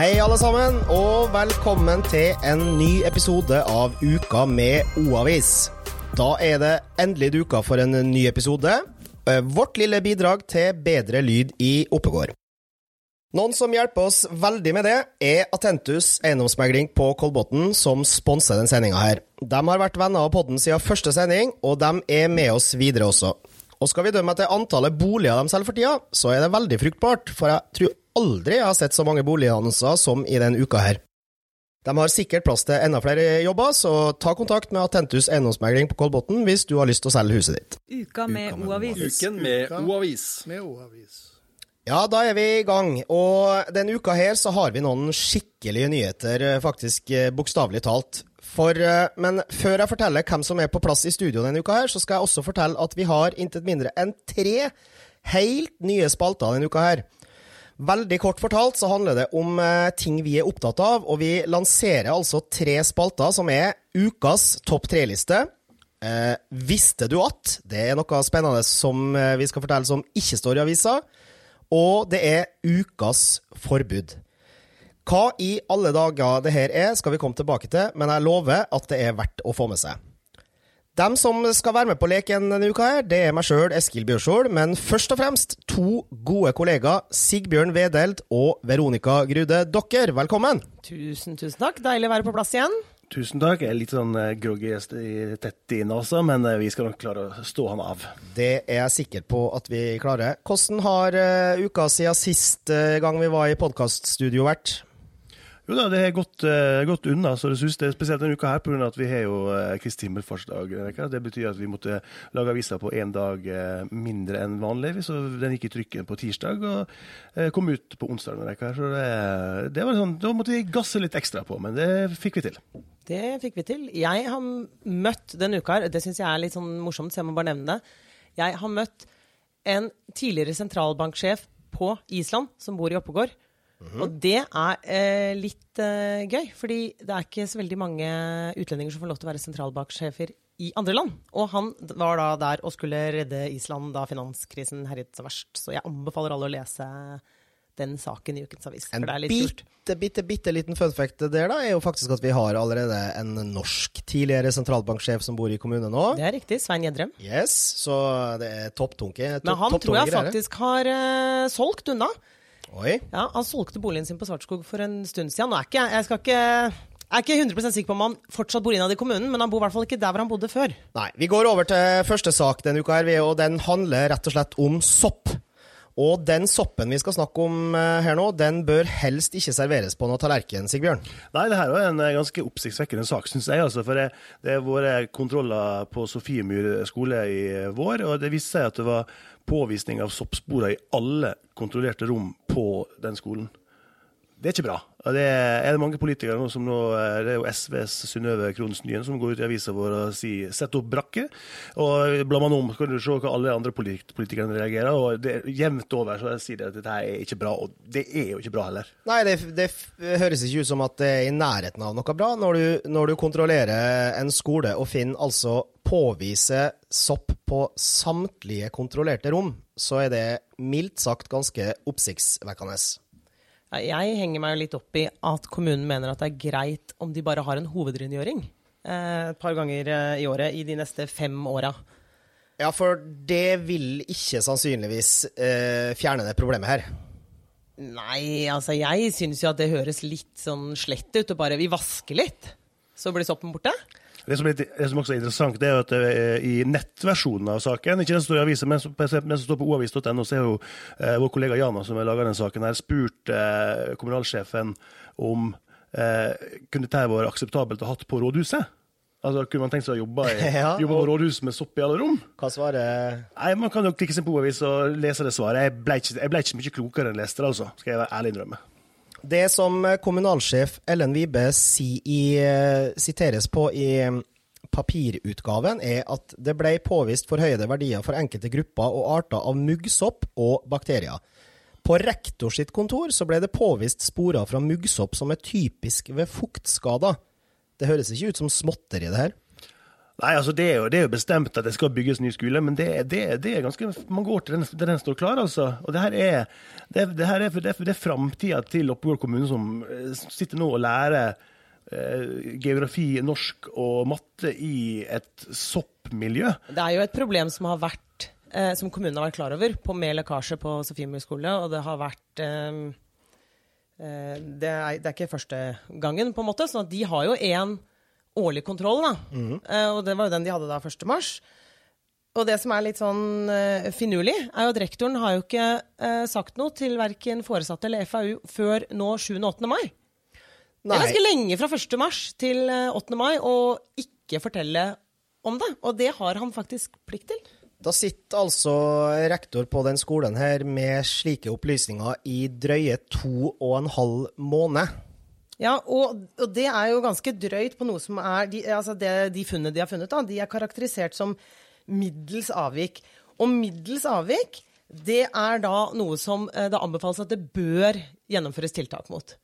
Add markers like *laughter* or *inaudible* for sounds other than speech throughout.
Hei, alle sammen, og velkommen til en ny episode av Uka med O-avis. Da er det endelig duka for en ny episode. Eh, Vårt lille bidrag til bedre lyd i Oppegård. Noen som hjelper oss veldig med det, er Atentus eiendomsmegling på Kolbotn, som sponser den sendinga her. De har vært venner av podden siden første sending, og de er med oss videre også. Og skal vi dømme etter antallet boliger de selger for tida, så er det veldig fruktbart, for jeg tror aldri jeg har sett så mange boligannonser som i denne uka her. De har sikkert plass til enda flere jobber, så ta kontakt med Atentus eiendomsmegling på Kolbotn hvis du har lyst til å selge huset ditt. Uka med O-avis. Uken med O-avis. Med O-avis. Ja, da er vi i gang, og denne uka her så har vi noen skikkelige nyheter, eh, faktisk eh, bokstavelig talt. For, eh, men før jeg forteller hvem som er på plass i studio denne uka her, så skal jeg også fortelle at vi har intet mindre enn tre helt nye spalter denne uka her. Veldig kort fortalt så handler det om eh, ting vi er opptatt av, og vi lanserer altså tre spalter som er ukas topp tre-liste. Eh, visste du at? Det er noe spennende som eh, vi skal fortelle som ikke står i avisa. Og det er ukas forbud. Hva i alle dager det her er, skal vi komme tilbake til, men jeg lover at det er verdt å få med seg. Dem som skal være med på leken denne uka, her, det er meg sjøl, Eskil Bjørsol, men først og fremst to gode kollegaer, Sigbjørn Vedelt og Veronica Grude. Dere, velkommen! Tusen, tusen takk. Deilig å være på plass igjen. Tusen takk. Jeg er litt sånn eh, groggy i- tett inne, nesa, men eh, vi skal nok klare å stå han av. Det er jeg sikker på at vi klarer. Hvordan har eh, uka siden sist gang vi var i podkaststudio vært? Jo da, det har gått, uh, gått unna, så det synes det er spesielt denne uka her, pga. at vi har jo uh, Kristi himmelfartsdag. Det betyr at vi måtte lage aviser på én dag uh, mindre enn vanlig. Så den gikk i trykken på tirsdag og eh, kom ut på onsdag. Så det, det var sånn, Da måtte vi gasse litt ekstra på, men det fikk vi til. Det fikk vi til. Jeg har møtt denne uka her, det syns jeg er litt sånn morsomt, så jeg må bare nevne det. Jeg har møtt en tidligere sentralbanksjef på Island som bor i Oppegård. Og det er eh, litt eh, gøy, fordi det er ikke så veldig mange utlendinger som får lov til å være sentralbanksjefer i andre land. Og han var da der og skulle redde Island da finanskrisen herjet så verst. Så jeg anbefaler alle å lese den saken i ukens avis. En For det er litt kult. bitte, bitte, bitte liten fun fact der, da, er jo faktisk at vi har allerede en norsk tidligere sentralbanksjef som bor i kommunen nå. Det er riktig. Svein Gjedrem. Yes, så det er topptunke. Men han tror jeg faktisk har uh, solgt unna. Oi. Ja, Han solgte boligen sin på Svartskog for en stund siden. Nå er ikke, jeg skal ikke jeg er ikke 100 sikker på om han fortsatt bor innad i kommunen, men han bor i hvert fall ikke der hvor han bodde før. Nei, vi går over til første sak denne uka, her, og den handler rett og slett om sopp. Og den soppen vi skal snakke om eh, her nå, den bør helst ikke serveres på noen tallerken, Sigbjørn. Nei, det her var en eh, ganske oppsiktsvekkende sak, syns jeg. Altså, for det har vært kontroller på Sofiemyr skole i vår, og det viste seg at det var påvisning av soppsporer i alle kontrollerte rom på den skolen. Det er ikke bra. Det er det mange politikere nå som nå eh, Det er jo SVs Synnøve Kronsen Nyen som går ut i avisa vår og sier 'sett opp brakke'. Og blar man om, kan du se hva alle andre polit- politikerne reagerer. Og det er jevnt over så sier de at dette her er ikke bra. Og det er jo ikke bra heller. Nei, det, det høres ikke ut som at det er i nærheten av noe bra når du, når du kontrollerer en skole og finner altså påvise sopp på samtlige kontrollerte rom, så er det mildt sagt ganske oppsiktsvekkende. Jeg henger meg jo litt opp i at kommunen mener at det er greit om de bare har en hovedrengjøring eh, et par ganger eh, i året i de neste fem åra. Ja, for det vil ikke sannsynligvis eh, fjerne det problemet her. Nei, altså jeg syns jo at det høres litt sånn slett ut. Og bare vi vasker litt, så blir soppen borte. Det som, er, det som også er interessant, det er at eh, i nettversjonen av saken, ikke den som står i avisen, men som, men som står på oavis.no, så er jo eh, vår kollega Jana som har laga den saken, her, spurt eh, kommunalsjefen om eh, kunne dette vært akseptabelt å hatt på rådhuset. Altså, Kunne man tenkt seg å jobbe, i, *laughs* Ja, jobbe på rådhuset med sopp i alle rom? Hva svarer Nei, Man kan jo klikke seg på oavis og lese det svaret. Jeg ble ikke, jeg ble ikke mye klokere enn jeg leste det, altså. Skal jeg være ærlig innrømme. Det som kommunalsjef Ellen Vibe eh, siteres på i eh, papirutgaven, er at det ble påvist forhøyede verdier for enkelte grupper og arter av muggsopp og bakterier. På rektor sitt kontor så ble det påvist sporer fra muggsopp som er typisk ved fuktskader. Det høres ikke ut som småtteri, det her. Nei, altså det er, jo, det er jo bestemt at det skal bygges ny skole, men det, det, det er ganske mange år til den, til den står klar. altså. Og Det her er, det, her er, det er, det er framtida til Oppegård kommune som eh, sitter nå og lærer eh, geografi, norsk og matte i et soppmiljø. Det er jo et problem som har vært eh, som kommunen har vært klar over, på med lekkasje på Sofiemyr skole. Og det har vært eh, eh, det, er, det er ikke første gangen, på en måte. sånn at de har jo én årlig kontroll, da. Eh, og det var jo den de hadde da 1. mars. Og det som er litt sånn uh, finurlig, er jo at rektoren har jo ikke uh, sagt noe til verken foresatte eller FAU før nå 7. og 8. mai. Nei. Det er ganske lenge fra 1. mars til eh, 8. mai å ikke fortelle om det. Og det har han faktisk plikt til. Da sitter altså rektor på den skolen her med slike opplysninger i drøye to og en halv måned. Ja, og, og det er jo ganske drøyt på noe som er de, altså det, de funnene de har funnet, da, de er karakterisert som middels avvik. Og middels avvik, det er da noe som eh, det anbefales at det bør gjennomføres tiltak mot.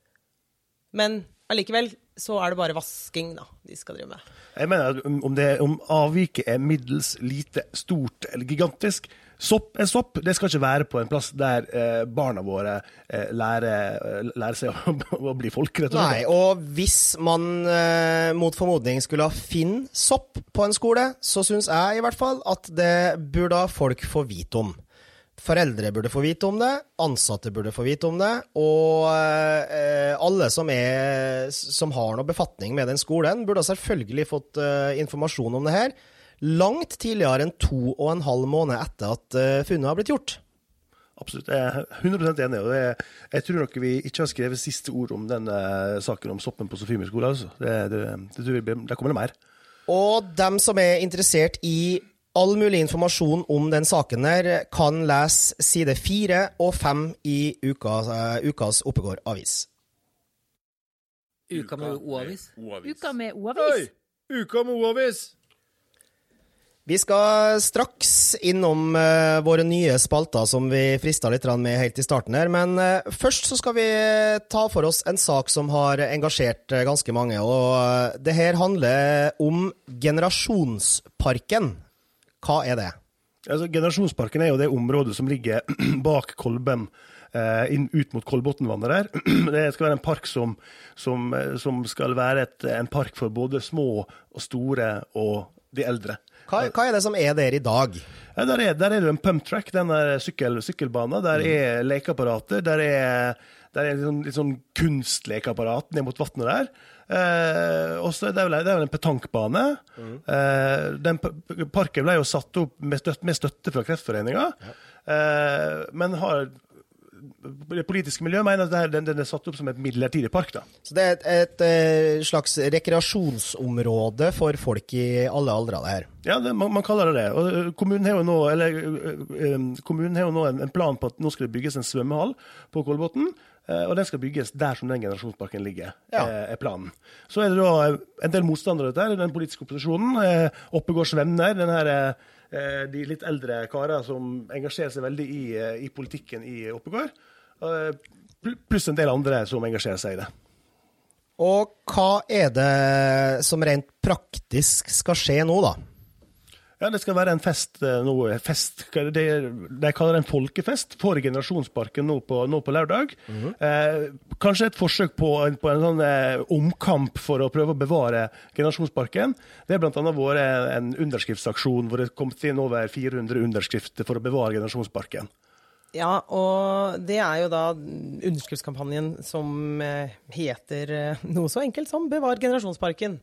Men allikevel så er det bare vasking da, de skal drive med. Jeg mener at om, om avviket er middels, lite, stort eller gigantisk, sopp er sopp. Det skal ikke være på en plass der eh, barna våre eh, lærer, eh, lærer, seg å, *laughs* å, bli folk, rett og slett. Nei, og hvis man eh, mot formodning skulle ha Finn sopp på en skole, så syns jeg i hvert fall at det burde folk få vite om. Foreldre burde få vite om det, ansatte burde få vite om det, og eh, alle som, er, som, har noe befatning med den skolen, burde selvfølgelig fått eh, informasjon om det her langt tidligere enn to og en halv måned etter at uh, funnet har blitt gjort. Absolutt, jeg er 100 enig. og det, Jeg tror nok vi ikke har skrevet siste ord om denne saken om soppen på Sofiemyr skole. Altså. Det, det, det, det kommer det mer. Og dem som er interessert i all mulig informasjon om den saken der, kan lese side fire og fem i uka, uh, ukas Oppegård avis. Uka med O-avis? Uka med O-avis? Uka med O-avis! Vi skal straks innom uh, våre nye spalter som vi frista litt med helt i starten her. Men uh, først så skal vi ta for oss en sak som har engasjert uh, ganske mange. Og det her handler om Generasjonsparken. Hva er det? Altså, Generasjonsparken er jo det området som ligger *clears throat* bak Kolben. Inn, ut mot Kolbotnvannet der. *clears throat* Det skal være en park som, som, som skal være et, en park for både små og store og de eldre. Hva, hva, er det som er der i dag? Ja, der, er, der er det en pumptrack, den sykkel, sykkelbanen. Der mm. er lekeapparater. Der er, der er litt sånn, litt sånn kunstlekeapparat ned mot vannet der. Eh, og så er det, vel, en petankbane. Mm. Eh, den parken ble jo satt opp med støtte, med støtte fra Kreftforeninga, ja. eh, men har det politiske miljøet mener at den, den, er satt opp som et midlertidig park. da. Så det er et, et, et eh, slags rekreasjonsområde for folk i alle aldre? det her? Ja, det, man, man, kaller det det. Og eh, kommunen har jo nå, eller, eh, kommunen har jo nå en, en, plan på at nå skal det bygges en svømmehall på Kolbotn. Og den skal bygges der som den generasjonsparken ligger, ja. er planen. Så er det da en del motstandere der, den politiske opposisjonen. Oppegårds venner. den her de litt eldre karer som engasjerer seg veldig i, i politikken i Oppegård. Eh, pluss en del andre som engasjerer seg i det. Og hva er det som rent praktisk skal skje nå, da? Ja, Det skal være en fest eh, nå. Fest, det, de kaller det en folkefest for Generasjonsparken nå på, nå på lørdag. Mm -hmm. eh, kanskje et forsøk på, på en sånn eh, omkamp for å prøve å bevare Generasjonsparken. Det har bl.a. vært en underskriftsaksjon hvor det kom inn over 400 underskrifter for å bevare Generasjonsparken. Ja, og det er jo da underskriftskampanjen som eh, heter eh, noe så enkelt som Bevar generasjonsparken.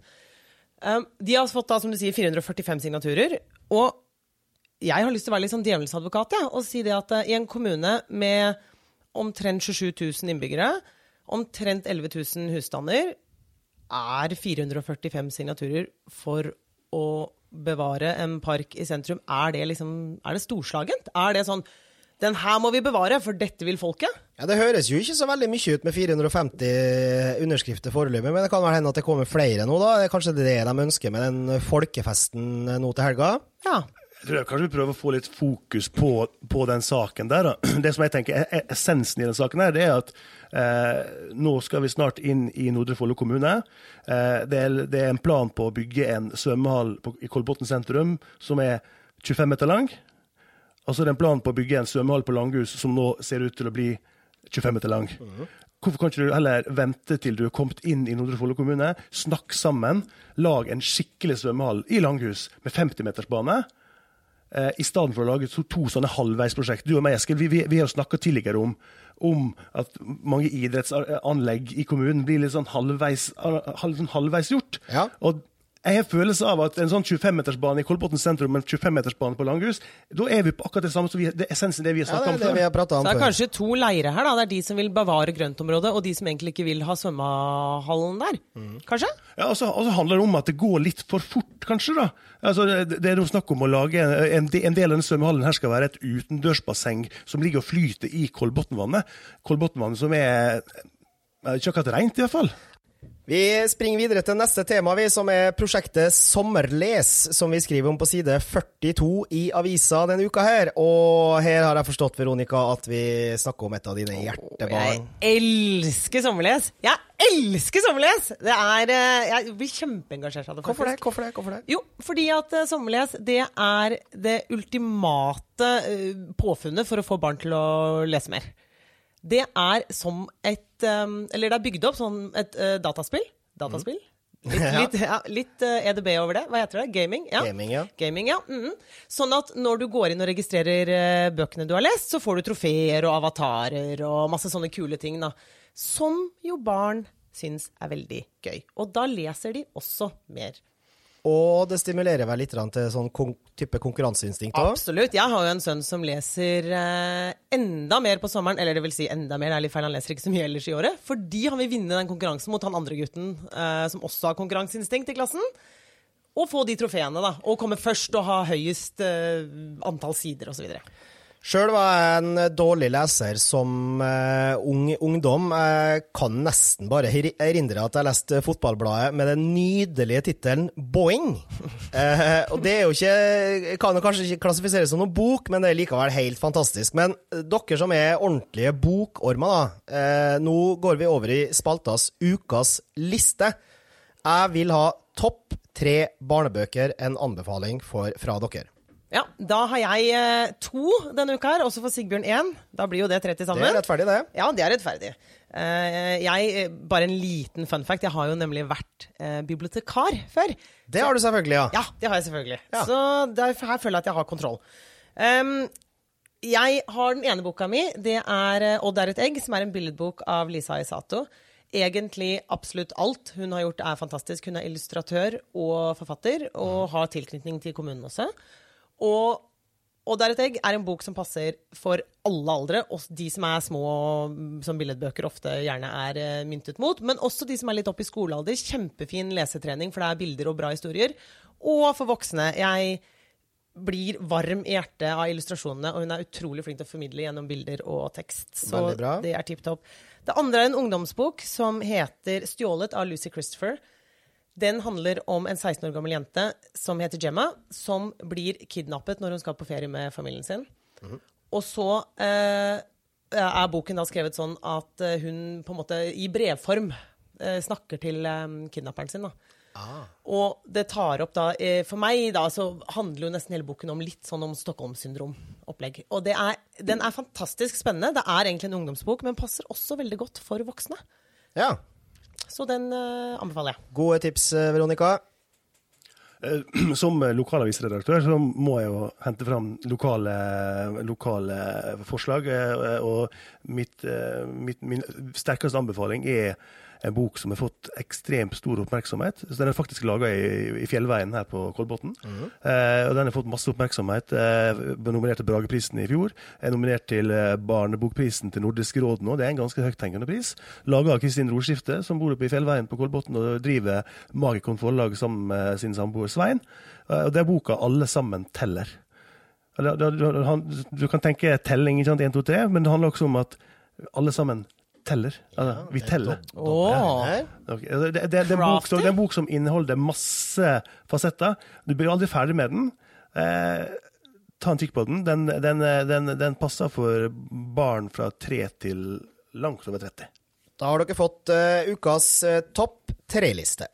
Um, de har fått da, som du sier, 445 signaturer. Og jeg har lyst til å være litt sånn djevelsadvokat ja, og si det at i en kommune med omtrent 27 000 innbyggere, omtrent 11 000 husstander, er 445 signaturer for å bevare en park i sentrum, er det liksom Er det storslagent? Er det sånn den her må vi bevare, for dette vil folket. Ja, Det høres jo ikke så veldig mye ut med 450 underskrifter foreløpig, men det kan vel hende at det kommer flere nå, da? Det er kanskje det de ønsker med den folkefesten nå til helga? Ja. Jeg tror jeg kanskje vi prøver å få litt fokus på, på den saken der. Da. *clears throat* Det som jeg tenker er essensen i den saken, her, det er at eh, nå skal vi snart inn i Nordre Follo kommune. Eh, det, er, det, er, en plan på å bygge en svømmehall på, i Kolbotn sentrum som er 25 meter lang. Altså det er en plan på å bygge en svømmehall på Langhus som nå ser ut til å bli 25 meter lang. Mm. Hvorfor kan ikke du heller vente til du er kommet inn i Nordre Follo kommune, snakk sammen, lag en skikkelig svømmehall i Langhus med 50-metersbane? Eh, I stedet for å lage to, to sånne halvveisprosjekt. Du og meg, Eskil, vi, vi, vi har snakka tidligere om, om, at mange idrettsanlegg i kommunen blir litt sånn halvveis, halv, sånn halvveis gjort. Ja. Og jeg har følelse av at en sånn 25-metersbane i Kolbotn sentrum med 25-metersbane på Langhus, da er vi på akkurat det samme som vi, det essensen det vi har snakka ja, om før. Om Så det er kanskje to leirer her. da. Det er de som vil bevare grøntområdet, og de som egentlig ikke vil ha svømmehallen der. Mm. Kanskje? Ja, og så handler det om at det går litt for fort, kanskje. da. Altså, det, det er noe snakk om å lage en, en del av denne svømmehallen her skal være et utendørsbasseng som ligger og flyter i Kolbotnvannet. Kolbotnvannet som er ikke akkurat rent, i hvert fall. Vi springer videre til neste tema, vi, som er prosjektet Sommerles, som vi skriver om på side 42 i avisa denne uka her. Og her har jeg forstått, Veronica, at vi snakker om et av dine hjertebarn. Jeg elsker sommerles! Jeg elsker sommerles! Det er eh, Jeg blir kjempeengasjert av det. Hvorfor det? Hvorfor det? Hvorfor det? Jo, fordi at uh, sommerles, det er det ultimate uh, påfunnet for å få barn til å lese mer. Det er som et um, Eller det er bygd opp sånn et uh, dataspill. Dataspill? Mm. Litt, *laughs* litt, ja, litt EDB over det. Hva heter det? Gaming? Ja. Gaming, ja. Gaming, ja. Mm -hmm. Sånn at når du går inn og registrerer uh, bøkene du har lest, så får du trofeer og avatarer og masse sånne kule ting. da. Som jo barn syns er veldig gøy. Og da leser de også mer. Og det stimulerer vel litt til sånn type konkurranseinstinkt òg? Absolutt. Jeg har jo en sønn som leser eh, enda mer på sommeren. Eller det vil si enda mer, det er litt feil, han leser ikke så mye ellers i året. Fordi han vil vinne den konkurransen mot han andre gutten eh, som også har konkurranseinstinkt i klassen. Og få de trofeene, da. Og komme først og ha høyest eh, antall sider osv. Sjøl var jeg en dårlig leser som uh, ung ungdom. Jeg kan nesten bare erindre at jeg leste Fotballbladet med den nydelige tittelen Boing. Uh, *laughs* og det er jo ikke Kan jo kanskje ikke klassifiseres som noen bok, men det er likevel helt fantastisk. Men uh, dere som er ordentlige bokormer, da. nå går vi over i spaltas Ukas liste. Jeg vil ha topp tre barnebøker, en anbefaling for, fra dere. Ja, Da har jeg eh, to denne uka her, også for Sigbjørn én. Da blir jo det 30 sammen. Det er rettferdig, det. Ja, det er rettferdig. Eh, jeg, eh, bare en liten fun fact. Jeg har jo nemlig vært bibliotekar før. Det har du selvfølgelig, ja. Ja, det har jeg selvfølgelig. Ja. Så der, her føler jeg at jeg har kontroll. Um, jeg har den ene boka mi. Det er 'Odd er et egg', som er en billedbok av Lisa Isato. Egentlig absolutt alt hun har gjort, er fantastisk. Hun er illustratør og forfatter, og har tilknytning til kommunen også. Og og der et egg er en bok som passer for alle aldre, og de som er små, som billedbøker ofte gjerne er uh, myntet mot. Men også de som er litt opp i skolealder. Kjempefin lesetrening, for det er bilder og bra historier. Og for voksne. Jeg blir varm i hjertet av illustrasjonene, og hun er utrolig flink til å formidle gjennom bilder og tekst. Så det er tipp topp. Det andre er en ungdomsbok som heter 'Stjålet' av Lucy Christopher. Den handler om en 16 år gammel jente som heter Gemma, som blir kidnappet når hun skal på ferie med familien sin. Mm. Og så eh, er boken da skrevet sånn at eh, hun på en måte i brevform eh, snakker til eh, kidnapperen sin. da. Ah. Og det tar opp da eh, For meg da, så handler jo nesten hele boken om litt sånn om Stockholm-syndrom-opplegg. Og er, den er fantastisk spennende. Det er egentlig en ungdomsbok, men passer også veldig godt for voksne. Ja, så den uh, anbefaler jeg. Gode tips, eh, Veronica. Eh, *clears throat* som lokalavisredaktør så må jeg jo hente fram lokale, lokale forslag. Og mitt, mitt, min sterkeste anbefaling er en bok som har fått ekstremt stor oppmerksomhet. Så Den er faktisk laga i, i, Fjellveien her på Kolbotn. Mm -hmm. eh, og Den har fått masse oppmerksomhet. Eh, nominert til Brageprisen i fjor. Er nominert til eh, Barnebokprisen til Nordisk råd nå. Det er en ganske høythengende pris. Laga av Kristin Rorskifte, som bor oppe i Fjellveien på Kolbotn og driver Magikon forlag sammen med sin samboer Svein. Eh, og Det er boka 'Alle sammen teller'. Du kan tenke telling, ikke sant, 1, 2, 3, men det handler også om at alle sammen teller. Altså, ja, vi teller. Oh. Det, det, det, er bok, det, er en bok som inneholder masse fasetter. Du blir aldri ferdig med den. Eh, ta en kikk på den. Den, den, den, den passer for barn fra tre til langt over 30. Da har dere fått uh, ukas uh, topp tre-liste.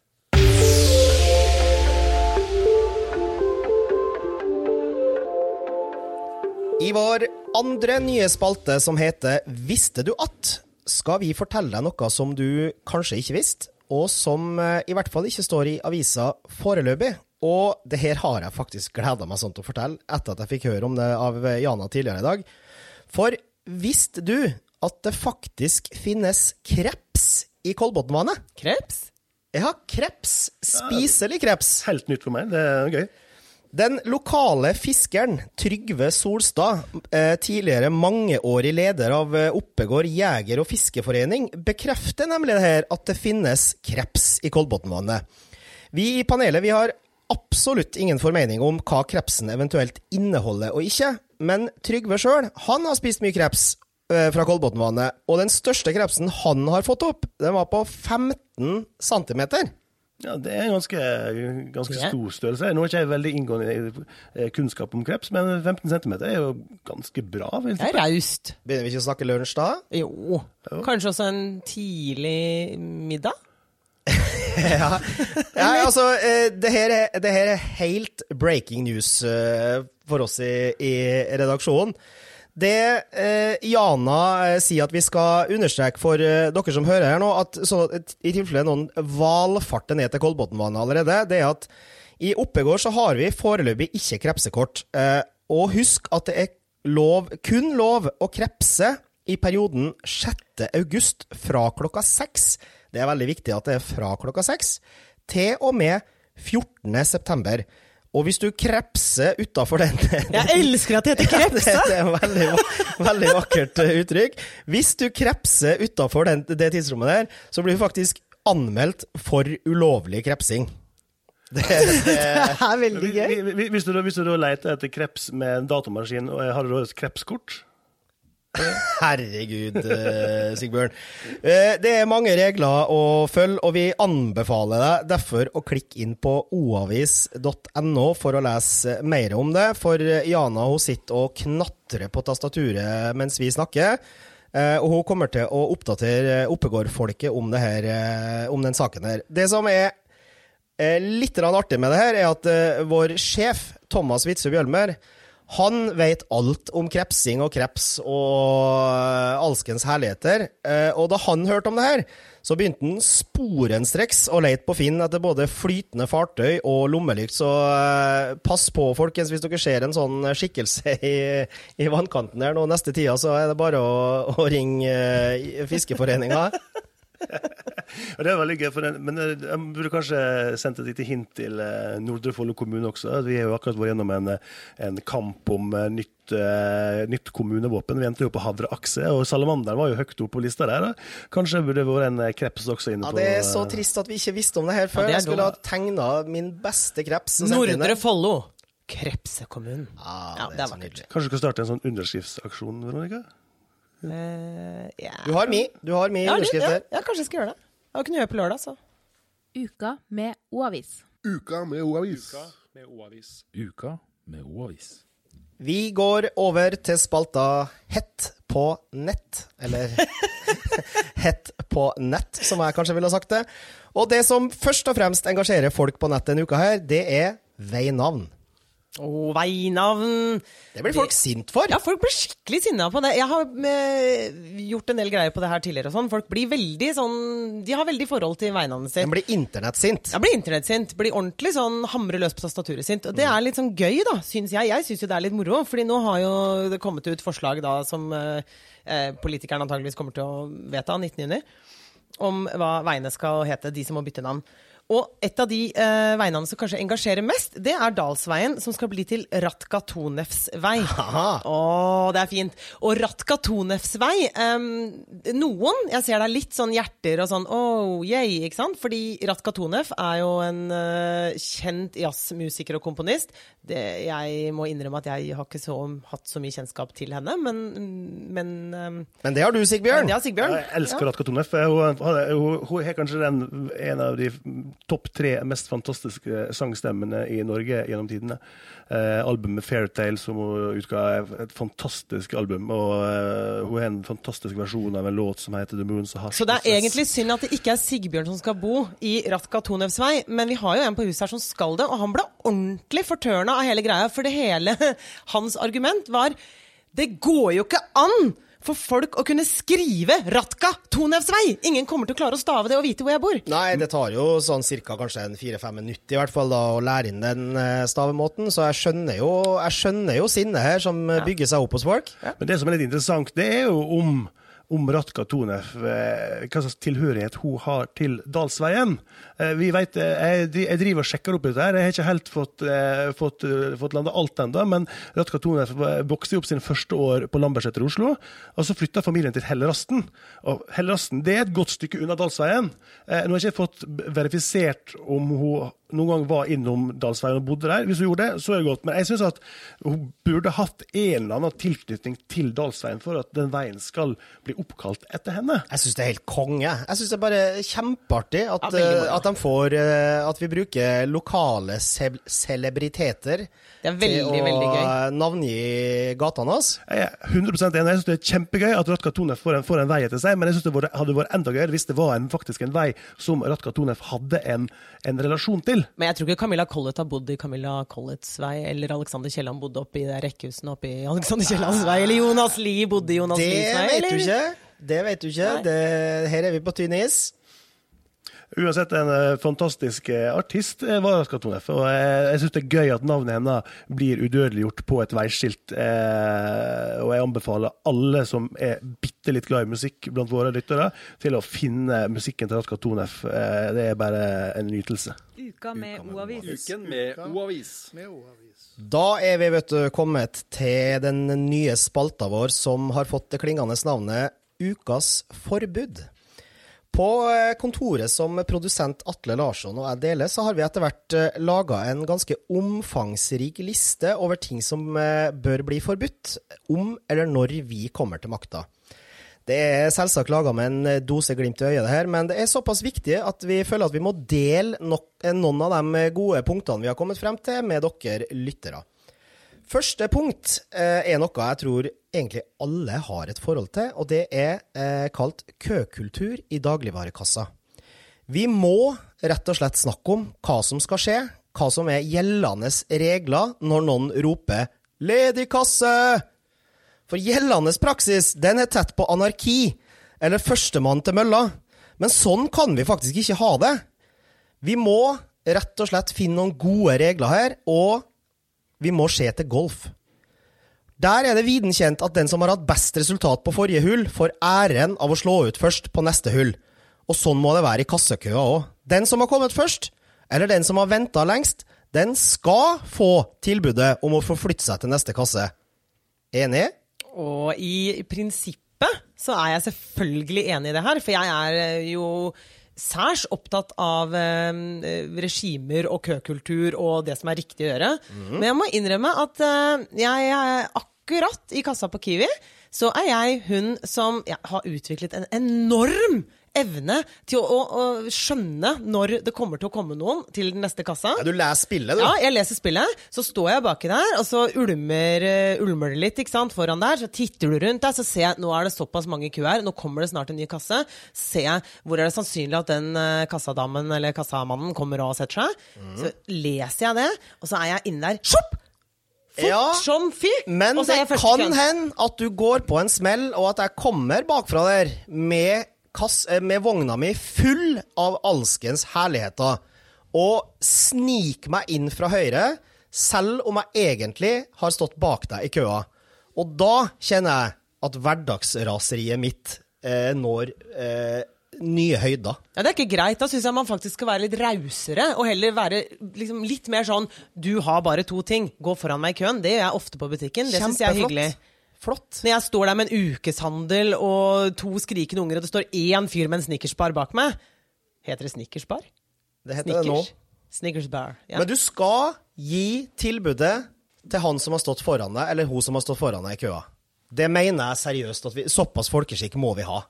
I vår andre nye spalte, som heter Visste du at?, skal vi fortelle deg noe som du kanskje ikke visste, og som uh, i hvert fall ikke står i avisa foreløpig. Og det her har jeg faktisk gleda meg sånn til å fortelle, etter at jeg fikk høre om det av Jana tidligere i dag. For visste du at det faktisk finnes kreps i Kolbotnvannet? Kreps? Ja, kreps. Spiselig kreps. Helt nytt for meg. Det er gøy. Den lokale fiskeren Trygve Solstad, eh, tidligere mangeårig leder av eh, Oppegård jeger- og fiskeforening, bekrefter nemlig det her at det finnes kreps i Kolbotnvannet. Vi i panelet vi har absolutt ingen formening om hva krepsen eventuelt inneholder og ikke, men Trygve sjøl, har spist mye kreps eh, fra Kolbotnvannet, og den største krepsen han har fått opp, den var på 15 cm. Ja, Det er en ganske, ganske Ja. stor størrelse. Nå har ikke jeg veldig inngående eh, kunnskap om kreps, men 15 cm er jo ganske bra. vil jeg Det er raust. Begynner vi ikke å snakke lunsj da? Jo. Kanskje også en tidlig middag? *laughs* ja. ja, altså, eh, det her, er, det her er helt breaking news eh, for oss i, i redaksjonen. Det eh, Jana eh, sier at vi skal understreke for eh, dere som hører her nå, at så, i tilfelle noen valfarter ned til Kolbotnvannet allerede, det er at i Oppegård så har vi foreløpig ikke krepsekort. Eh, og husk at det er lov, kun lov å krepse i perioden 6. august fra klokka 6, Det er veldig viktig at det er fra klokka 6, til og med 14. september. Og hvis du krepser utafor den Jeg elsker at det heter kreps! det, det er et veldig, veldig vakkert eh, uttrykk. Hvis du krepser utafor det tidsrommet der, så blir du faktisk anmeldt for ulovlig krepsing. *laughs* Det, det, Det er veldig gøy. Vi- vi- Hvis du, hvis du leter etter kreps med en datamaskin, har du da et krepskort? *laughs* herregud, eh, Sigbjørn. Eh, det er mange regler å følge, og vi anbefaler deg derfor å klikke inn på oavis.no for å lese mer om det. For Jana hun sitter og knatrer på tastaturet mens vi snakker. Eh, og hun kommer til å oppdatere Oppegård-folket om, eh, om den saken her. Det som er eh, litt artig med det her, er at eh, vår sjef, Thomas Witzøe Bjølmer, han vet alt om krepsing og kreps og eh, alskens herligheter. Eh, og da han hørte om det her, så begynte han sporenstreks å lete på Finn etter både flytende fartøy og lommelykt. Så eh, pass på, folkens, hvis dere ser en sånn skikkelse i, i vannkanten her nå neste tida, så er det bare å, å ringe Fiskeforeninga. *laughs* Og det er veldig gøy, for den, men eh, jeg burde kanskje sendt et lite hint til eh, Nordre Follo kommune også. Vi har jo akkurat vært gjennom en, eh, en kamp om nytt, nytt kommunevåpen. Vi endte jo på Havre Akse, og salamanderen var jo høyt oppe på lista der. Da. Kanskje burde det vært en kreps også inne på Ja, Det er så trist at vi ikke visste om det her før. det er Jeg skulle ha tegna min beste kreps. Nordre. Follo. Krepsekommunen. Ah, Ja, det det er vakkert. nydelig. Kanskje du skal starte en sånn underskriftsaksjon, Veronica? Uh, yeah. Du har mi. Du har mi ja, underskrift ja, ja, kanskje jeg skal gjøre det. Jeg var ikke noe å gjøre på lørdag, så. Uka med O-avis. Uka med O-avis. med O-avis. Uka med O-avis. Vi går over til spalta Hett på nett. Eller *laughs* Hett på nett, som jeg kanskje ville ha sagt det. Og det som først og fremst engasjerer folk på nett denne uka her, det er veinavn. Å, veinavn! Det blir folk sint for. Ja, folk blir skikkelig sinna på det. Jeg har eh, gjort en del greier på det her tidligere og sånn. Folk blir veldig sånn De har veldig forhold til veinavnet sitt. De blir internettsint. Ja, blir internettsint. Blir ordentlig sånn hamre løs på tastaturet sint. Og det er litt sånn gøy, da, syns jeg. Jeg syns jo det er litt moro. Fordi nå har jo det kommet ut forslag da som eh, politikerne politikeren antageligvis kommer til å vedta 19.6. Om hva veiene skal hete, de som må bytte navn. Og et av de eh, veinavnene som kanskje engasjerer mest, det er Dalsveien, som skal bli til Ratkatonevs vei. Aha. Å, det er fint. Og Ratkatonevs vei em, Noen, jeg ser det er litt sånn hjerter og sånn oh, yay, ikke sant? Fordi Ratkatonev er jo en eh, kjent jazzmusiker og komponist. Det, jeg må innrømme at jeg har ikke så, hatt så mye kjennskap til henne, men, men Men det har du, Sigbjørn. Ja, Sigbjørn. Jeg elsker Ratka Tonef. Hun, hun, hun er kanskje den, en av de topp tre mest fantastiske sangstemmene i Norge gjennom tidene. Eh, albumet 'Fairtale', som hun utga, er et fantastisk album. Og eh, hun har en fantastisk versjon av en låt som heter 'The Moon's a Hush'. Så det er egentlig synd at det ikke er Sigbjørn som skal bo i Ratka Tonevs vei, men vi har jo en på huset her som skal det, og han ble ordentlig fortørna av hele greia, for det hele *laughs* Hans argument var det går jo ikke an for folk å kunne skrive Ratka Tonevsvei! Ingen kommer til å klare å stave det og vite hvor jeg bor. Nei, det tar jo sånn cirka kanskje en fire-fem minutter i hvert fall da å lære inn den eh, stavemåten, så jeg skjønner jo, jeg skjønner jo sinnet her som ja. bygger seg opp hos folk. Men det som er litt interessant, det er jo om, om Ratka Tonev, eh, hva slags tilhørighet hun har til Dalsveien. Eh, vi vet, eh, jeg, driver og sjekker opp dette, her. jeg har ikke helt fått, fått, fått landa alt ennå, men Ratka Tonef vokste opp sine første år på Lambertseter i Oslo, og så flytta familien til Hellerasten. Og Hellerasten det er et godt stykke unna Dalsveien. Nå har jeg ikke fått verifisert om hun noen gang var innom Dalsveien og bodde der. Hvis hun gjorde det, så er det godt. Men jeg syns at hun burde hatt en eller annen tilknytning til Dalsveien for at den veien skal bli oppkalt etter henne. Jeg syns det er helt konge. Jeg syns det er bare kjempeartig at, Ja, eh, at de får eh, At vi bruker lokale ce celebriteter Det er veldig, til å veldig gøy. navngi gatene hans. Jeg er 100% enig. Jeg synes det er kjempegøy at Ratka Tonef får en, får en vei etter seg, men jeg synes det hadde vært enda gøyere hvis det var en, faktisk en vei som Ratka Tonef hadde en, en relasjon til. Men jeg tror ikke Camilla Collett har bodd i Camilla Collets vei, eller Alexander Kielland bodde oppe i det rekkehusene oppe i Alexander Kiellands vei, eller Jonas Lie bodde i Jonas Det Lies vei, vet du ikke. Det vet du ikke. Det, her er vi på tynn is. Uansett en eh, fantastisk eh, artist eh, var Ratka Tonev, og jeg synes det er gøy at navnet hennes blir udødeliggjort på et veiskilt. Eh, og jeg anbefaler alle som er bitte litt glad i musikk blant våre lyttere, til å finne musikken til Ratka Tonev. Eh, det er bare en nytelse. Uka med O-avis. Uken med O-avis. Da er vi vet du, kommet til den nye spalta vår som har fått det klingende navnet Ukas forbud. På eh, kontoret som produsent Atle Larsson og jeg deler, så har vi etter hvert laga en ganske omfangsrik liste over ting som eh, bør bli forbudt, om eller når vi kommer til makta. Det er selvsagt laga med en eh, dose glimt i øyet, det her, men det er såpass viktig at vi føler at vi må dele eh, noen av de gode punktene vi har kommet frem til, med dere lyttere. Første punkt eh, er noe jeg tror egentlig alle har et forhold til, og det er eh, kalt køkultur i dagligvarekassa. Vi må rett og slett snakke om hva som skal skje, hva som er gjeldende regler når noen roper 'ledig kasse'! For gjeldende praksis, den er tett på anarki, eller førstemann til mølla. Men sånn kan vi faktisk ikke ha det. Vi må rett og slett finne noen gode regler her, og vi må se til golf. Der er det viden kjent at den som har hatt best resultat på forrige hull, får æren av å slå ut først på neste hull. Og sånn må det være i kassekøa òg. Den som har kommet først, eller den som har venta lengst, den skal få tilbudet om å forflytte seg til neste kasse. Enig? Og i prinsippet så er jeg selvfølgelig enig i det her, for jeg er jo særs opptatt av eh, regimer og køkultur og det som er riktig å gjøre. Men jeg må innrømme at eh, jeg er akkurat i kassa på Kiwi, så er jeg hun som ja, har utviklet en enorm evne til å, å, å skjønne når det kommer til å komme noen til den neste kassa. Ja, du leser spillet, du. Ja, jeg leser spillet, så står jeg baki der, og så ulmer, eh, ulmer det litt ikke sant, foran der. Så titter du rundt der, så ser jeg nå er det såpass mange i kø her, nå kommer det snart en ny kasse. Ser jeg hvor er det sannsynlig at den eh, kassadamen eller kassamannen kommer og setter seg. Så leser jeg det, og så er jeg inne der. Sjopp! Fort Ja, som fy! Men det kan hende at du går på en smell, og at jeg kommer bakfra der med, kass, eh, med vogna mi full av alskens herligheter, og sniker meg inn fra høyre, selv om jeg egentlig har stått bak deg i køa. Og da kjenner jeg at hverdagsraseriet mitt eh, når eh, nye høyder. Ja, Det er ikke greit. Da syns jeg man faktisk skal være litt rausere, og heller være liksom, litt mer sånn Du har bare to ting. Gå foran meg i køen. Det gjør jeg ofte på butikken. Det syns jeg er hyggelig. Flott. Når jeg står der med en ukeshandel og to skrikende unger, og det står én fyr med en snickersbar bak meg Heter det snickersbar? Det heter det nå. Snickersbar. Ja. Men du skal gi tilbudet til han som har stått foran deg, eller hun som har stått foran deg i køa. Det mener jeg seriøst. at vi, Såpass folkeskikk må vi ha.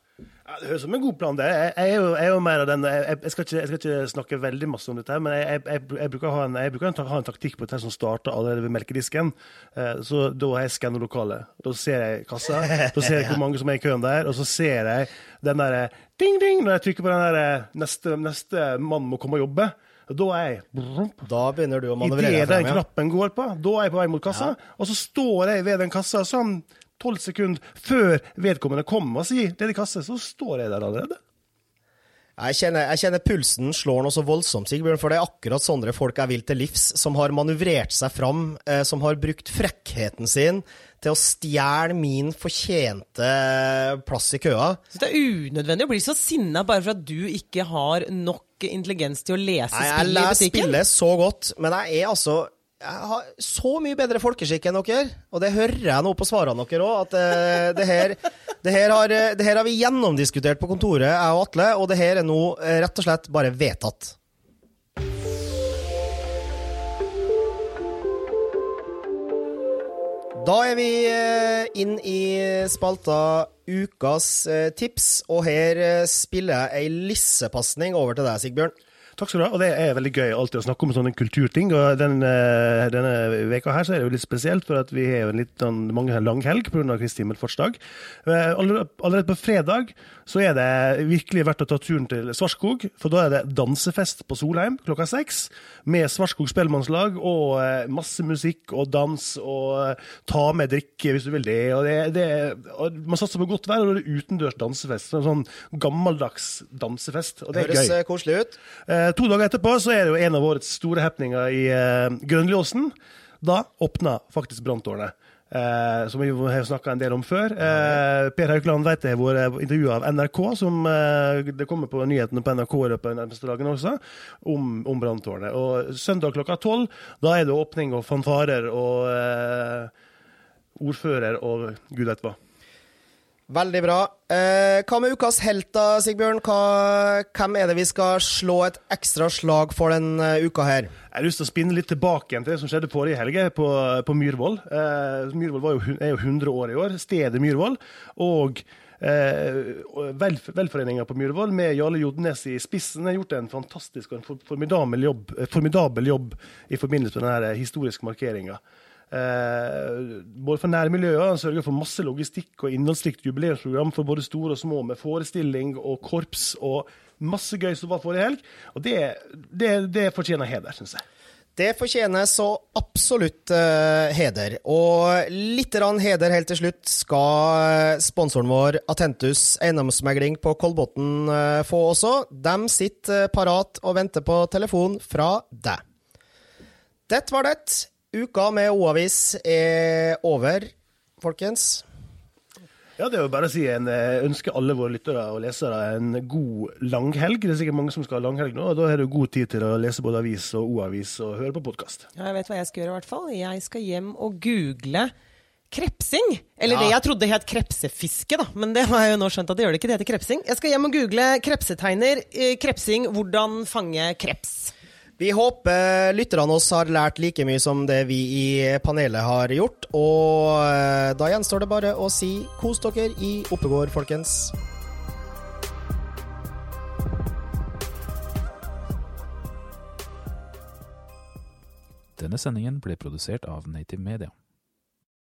Ja, Det høres ut som en god plan. det. Jeg, jeg, er, jo, jeg er jo mer av den jeg, jeg, skal ikke, skal ikke snakke veldig masse om dette, men jeg, bruker, ha en, bruker ha en taktikk på dette som starter allerede ved melkedisken. Eh, så Da har jeg skanner lokalet. Da ser jeg kassa, da ser jeg hvor mange som er i køen der, og så ser jeg den derre ding-ding når jeg trykker på den der eh, neste, neste mann må komme og jobbe. Da er jeg brump. Da begynner du å manøvrere Idet den. Ja. knappen går på, da er jeg på vei mot kassa. Og så står jeg ved den kassa sånn tolv sekunder før vedkommende kommer og sier ledig kasse, så står jeg der allerede. Jeg kjenner, jeg kjenner pulsen slår noe så voldsomt, Sigbjørn, for det er akkurat sånne folk jeg vil til livs, som har manøvrert seg fram, eh, som har brukt frekkheten sin til å stjele min fortjente plass i køa. Så det er unødvendig å bli så sinna bare for at du ikke har nok intelligens til å lese Nei, i spillet i leser butikken. spillet så godt, men jeg er altså jeg har så mye bedre folkeskikk enn dere, og det hører jeg nå på svarene deres òg, at uh, det, her, det, her har, eh, det her har vi gjennomdiskutert på kontoret, jeg og Atle, og det her er nå uh, rett og slett bare vedtatt. Da er vi inn i spalta Ukas tips, og her spiller jeg ei lissepasning over til deg, Sigbjørn. Takk skal du ha. Og det er veldig gøy alltid å snakke om sånne kulturting. Og den, eh, denne veka her så er det jo litt spesielt, for at vi har jo en litt sånn, mange har langhelg pga. Kristi himmelfartsdag. Eh, Allerede, på fredag så er det virkelig verdt å ta turen til Svartskog, for da er det dansefest på Solheim klokka seks. Med Svartskog spellemannslag og eh, masse musikk og dans og ta med drikke hvis du vil det. Og det, det og man satser på godt vær, og det er utendørs dansefest. En sånn gammeldags dansefest. Og det er Høres gøy. Høres koselig ut. Eh, to dager etterpå så er det jo en av årets store happeninger i eh, Grønlåsen. Da åpna faktisk branntårnet. Eh, som vi har snakka en del om før. Eh, per Haukeland vet jeg har vært intervjua av NRK, som eh, det kommer på nyhetene på NRK i løpet av nærmeste dagen også, om, om branntårnet. Og søndag klokka tolv, da er det åpning og fanfarer og eh, ordfører og gud vet hva. Veldig bra. Eh, hva med ukas helt, da, Sigbjørn? Hva, hvem er det vi skal slå et ekstra slag for den eh, uka her? Jeg har lyst til å spinne litt tilbake igjen til det som skjedde forrige helg på, på Myhrvold. Eh, Myhrvold jo, er jo 100 år i år, stedet Myhrvold. Og eh, vel, velforeninga på Myhrvold med Jarle Jodnes i spissen har gjort en fantastisk og en formidabel jobb, eh, formidabel jobb i forbindelse med denne historiske markeringa. Eh, både for nærmiljøet, han sørger for masse logistikk og innholdsrikt jubileumsprogram for både store og små, med forestilling og korps og masse gøy som var forrige helg. Og det, det, det fortjener heder, syns jeg. Det fortjener så absolutt uh, heder. Og litt heder helt til slutt skal sponsoren vår Atentus eiendomsmegling på Kolbotn uh, få også. De sitter uh, parat og venter på telefon fra deg. Dette var det. Uka med O-avis er over, folkens. Ja, det er jo bare å si en, eh, ønsker alle våre lyttere og lesere en god langhelg. Det er sikkert mange som skal ha langhelg nå, og da har du god tid til å lese både avis og O-avis og høre på podkast. Ja, jeg vet hva jeg skal gjøre, i hvert fall. Jeg skal hjem og google krepsing. Eller Ja. det jeg trodde het krepsefiske, da. Men det har jeg jo nå skjønt at det gjør det ikke. Det heter krepsing. Jeg skal hjem og google krepsetegner, eh, krepsing, hvordan fange kreps. Vi håper lytterne oss har lært like mye som det vi i panelet har gjort. Og eh, da gjenstår det bare å si kos dere i Oppegård, folkens. Denne sendingen ble produsert av Native Media.